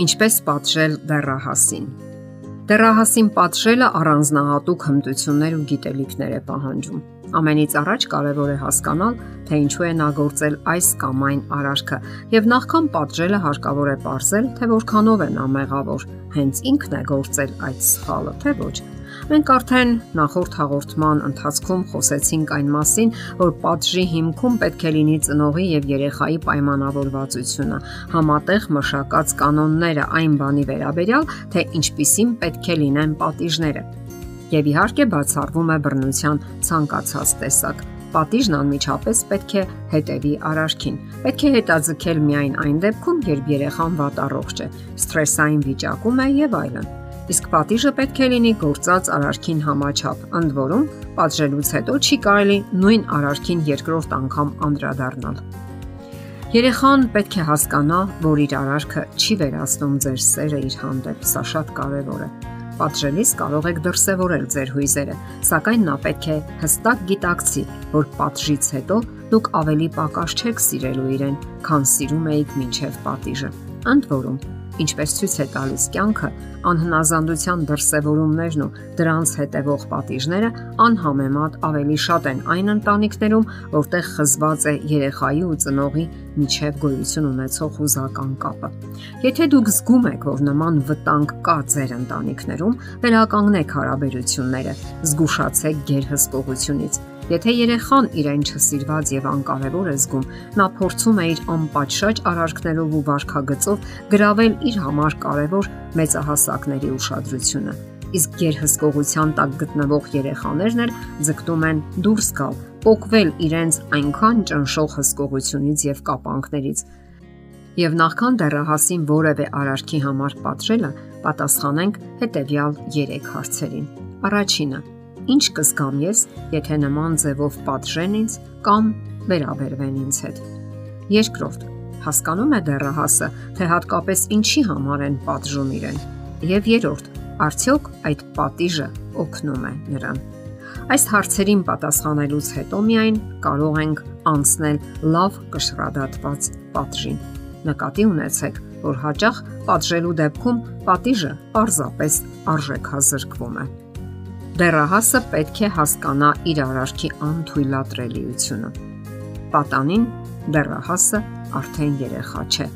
Ինչպես պատժել դեռահասին։ Դեռահասին պատժելը առանձնահատուկ հմտություններ ու գիտելիքներ է պահանջում։ Ամենից առաջ կարևոր է հասկանալ, թե ինչու է նա գործել այս կամ այն արարքը, եւ նախքան պատժելը հարկավոր է ողրել, թե որքանով է նա մեղավոր, հենց ինքն է գործել այդ սխալը, թե ոչ։ Մենք արդեն նախորդ հաղորդման ընթացքում խոսեցինք այն մասին, որ պատժի հիմքում պետք է լինի ծնողի եւ երեխայի պայմանավորվածությունը, համատեղ մշակած կանոնները այն բանի վերաբերյալ, թե ինչպիսին պետք է լինեն պատիժները։ Եվ իհարկե բացառվում է բռնության ցանկացած տեսակ։ Պատիժն անմիջապես պետք է հետևի արարքին։ Պետք է հետաձգել միայն այն դեպքում, երբ երեխան վատառողջ է, սթրեսային վիճակում է եւ այլն իսկ պատիժը պետք է լինի գործած արարքին համաչափ։ Ընդ որում, պատժելուց հետո չի կարելի նույն արարքին երկրորդ անգամ անդրադառնալ։ Երեխան պետք է հասկանա, որ իր արարքը չի վերացնում ձեր սերը իր հանդեպ, սա շատ կարևոր է։ Պատժելիս կարող եք դրսևորել ձեր հույզերը, սակայն նա պետք է հստակ գիտակցի, որ պատժից հետո դուք ավելի պակաս չեք սիրելու իրեն, քան սիրում էիք մինչև պատիժը։ Ընդ որում, ինչպես ցույց է տալիս կյանքը, անհնազանդության դրսևորումներն ու դրանց հետևող պատիժները անհամեմատ ավելի շատ են այն ընտանիքներում, որտեղ խզված է երեխայի ու ծնողի միջև գոյություն ունեցող հուզական կապը։ Եթե դուք զգում եք, որ նման վտանգ կա ձեր ընտանիքներում, վերականգնեք հարաբերությունները, զգուշացեք գերհսկողությունից Եթե երեխան իրեն չսիրված եւ անկարևոր է զգում, նա փորձում է իր անպատշաճ արարքներով ու վարքագծով գրավել իր համար կարևոր մեծահասակների ուշադրությունը։ Իսկ գերհսկողության տակ գտնվող երեխաներն էլ ձգտում են դուրս գալ, փոկվել իրենց այնքան ճնշող հսկողությունից եւ կապանքներից, եւ նախքան դեռահասին որևէ արարքի համար պատժելը, պատասխանենք հետեւյալ 3 հարցերին։ Առաջինը Ինչ կզգամ ես, եթե նման ձևով պատժեն ինձ կամ վերաբերվեն ինձ հետ։ Երկրորդ, հասկանում է դեռահասը, թե հատկապես ինչի համար են պատժում իրեն։ Եվ երրորդ, արդյոք այդ պատիժը օգնում է նրան։ Այս հարցերին պատասխանելուց հետո միայն կարող ենք անցնել լավ կշռադատված պատժին։ Նկատի ունեցեք, որ հաճախ պատժելու դեպքում պատիժը պարզապես արժեքազրկվում է դեռահասը պետք է հասկանա իր արարքի անթույլատրելիությունը։ Պատանին դեռահասը արդեն երեխա չէ։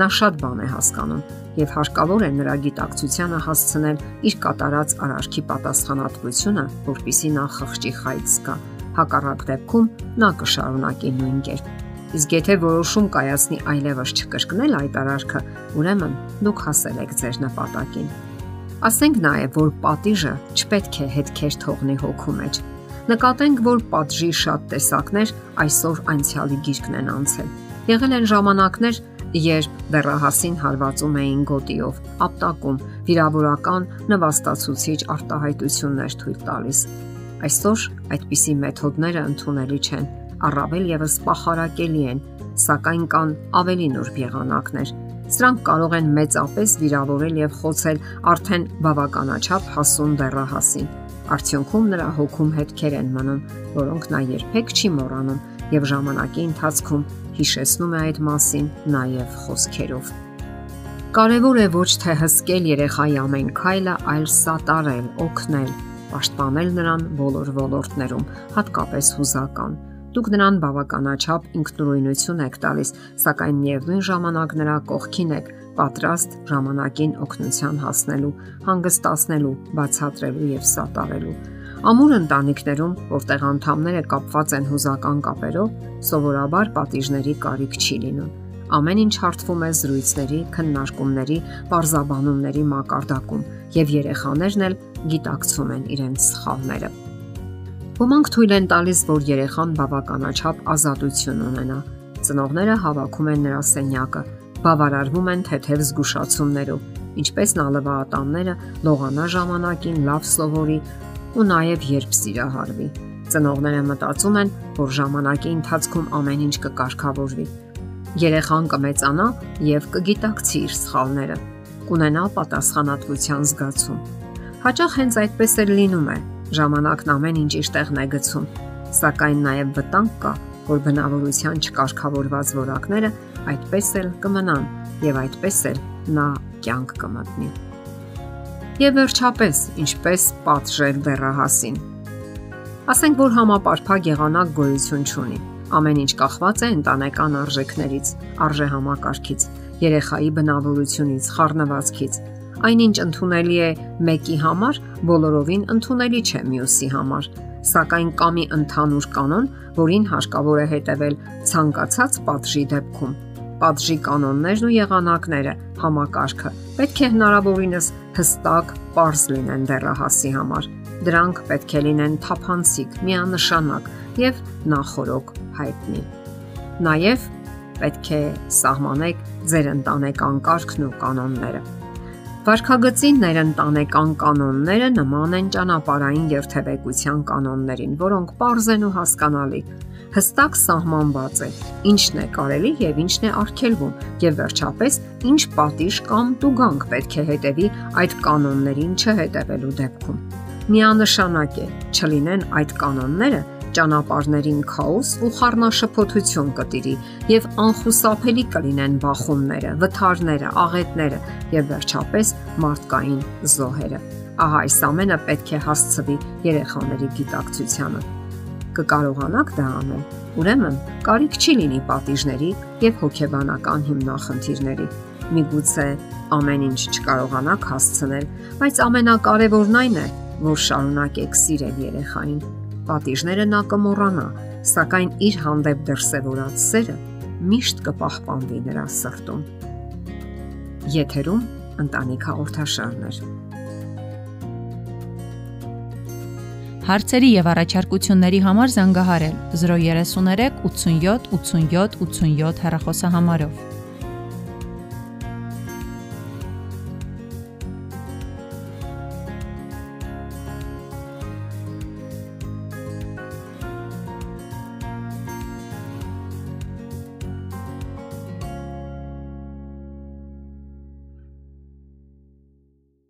Նա շատ բան է հասկանում եւ հարկավոր է նրա գիտակցությանը հասցնել իր կատարած արարքի պատասխանատվությունը, որpիսի նա խղճի խայծ զգա։ Հակառակ դեպքում նա կշարունակի նույն կերպ։ Իսկ եթե որոշում կայացնի այլևս չկրկնել այդ արարքը, ուրեմն դուք հասել եք ձեր նպատակին։ Ասենք նաև, որ պատիժը չպետք է հետքեր թողնի հոգու մեջ։ Նկատենք, որ պատժի շատ տեսակներ այսօր անցյալի գիրկն են անցել։ Եղել են ժամանակներ, երբ դեռահասին հարվածում էին գոտիով, ապտակում, վիրավորական նվաստացուցիչ արտահայտություններ թույլ տալիս։ Այսօր այդպիսի մեթոդները ընդունելի չեն, առավել եւս պախարակելի են, սակայն կան ավելի նուրբ եղանակներ, Սրանք կարող են մեծապես վիրավորել եւ խոցել արդեն բավականաչափ հասուն դեռահասին։ Արդյունքում նրա հոգում հետքեր են մնում, որոնք նա երբեք չի մոռանում եւ ժամանակի ընթացքում հիշեցնում է այդ մասին նաեւ խոսքերով։ Կարևոր է ոչ թե հսկել երեխայի ամեն քայլը, այլ սատարել, օգնել, պաշտպանել նրան բոլոր ոլորտներում, հատկապես հուզական Դուք նրան բավականաչափ ինքնուրույնություն եք տալիս, սակայն միևնույն ժամանակ նրա կողքին եք պատրաստ ժամանակին օգնության հասնելու, հանգստացնելու, բացատրելու եւ սատարելու։ Ամուր ընտանիքներում, որտեղ անդամները կապված են հուզական կապերով, սովորաբար պատիժների կարիք չի լինում։ Ամեն ինչ հարթվում է զրույցների, քննարկումների, parzabanumների մակարդակում, եւ երեխաներն էլ գիտակցում են իրենց սխալները։ Ոմանք թույլ են տալիս, որ երեխան բավականաչափ ազատություն ունենա։ Ծնողները հավաքում են նրա սենյակը, բավարարվում են թեթև զգուշացումներով, ինչպես նալվաատամները լողանա ժամանակին լավ սովորի ու նաև երբ սիրահարվի։ Ծնողները մտածում են, որ ժամանակի ընթացքում ամեն ինչ կկարգավորվի։ Երեխան կմեծանա եւ կգիտակցի իր սխալները, կունենա պատասխանատվության զգացում։ Հաճախ հենց այդպես էլ լինում է, Ժամանակն ամեն ինչ իր տեղն է գցում, սակայն նաև վտանգ կա, որ բնավորության չկարգավորված որակները այդպես էլ կմնան եւ այդպես էլ նա կյանք կմտնի։ Եվ վերջապես, ինչպես պատժել դեռահասին։ Ասենք որ համապարփակ եղանակ գոյություն չունի։ Ամեն ինչ կախված է ընտանեկան արժեքներից, արժեհամակարգից, երեխայի բնավորությունից, խառնվածքից։ Այնինչ ընդունելի է մեկի համար, բոլորովին ընդունելի չէ մյուսի համար սակայն կա մի ընդհանուր կանոն, որին հարկավոր է հետևել ցանկացած պատժի դեպքում։ Պատժի կանոններն ու եղանակները, համակարգը պետք է հնարավորինս հստակ, པարզ լինեն դեռահասի համար։ Դրանք պետք է լինեն թափանցիկ, միանշանակ եւ նախորոք հայտնի։ Նաեւ պետք է սահմանեք ձեր ընտանեկան կարգն ու կանոնները Վարքագծին ներընտանեկան կանոնները նման են ճանապարհային երթևեկության կանոններին, որոնք པարզ են ու հասկանալի։ Հստակ սահմանված է ինչն է կարելի եւ ինչն է արգելվում եւ վերջապես ինչ պատիժ կամ տուգանք պետք է հետևի այդ կանոններին չհետևելու դեպքում։ Միանշանակ է չլինեն այդ կանոնները ճանապարհներին քաոս ու խառնաշփոթություն կտիրի եւ անխուսափելի կլինեն բախումները, վթարները, աղետները եւ վերջապես մարդկային զոհերը։ Ահա այս ամենը պետք է հասցվի երեխաների գիտակցությանը։ Կկարողանաք դա անել։ Ուրեմն, կարիք չի լինի պատիժների եւ հոգեբանական հիմնախնդիրների։ Միգուցե ամեն ինչ չկարողանաք հասցնել, բայց ամենակարևորն այն է, որ շարունակեք սիրել երեխային Պատիժները նա կմոռանա, սակայն իր հանդեպ դրսևորած սերը միշտ կպահպանվի նրա սրտում։ Եթերում ընտանիք հաղորդաշարներ։ Հարցերի եւ առաջարկությունների համար զանգահարել 033 87 87 87 հեռախոսահամարով։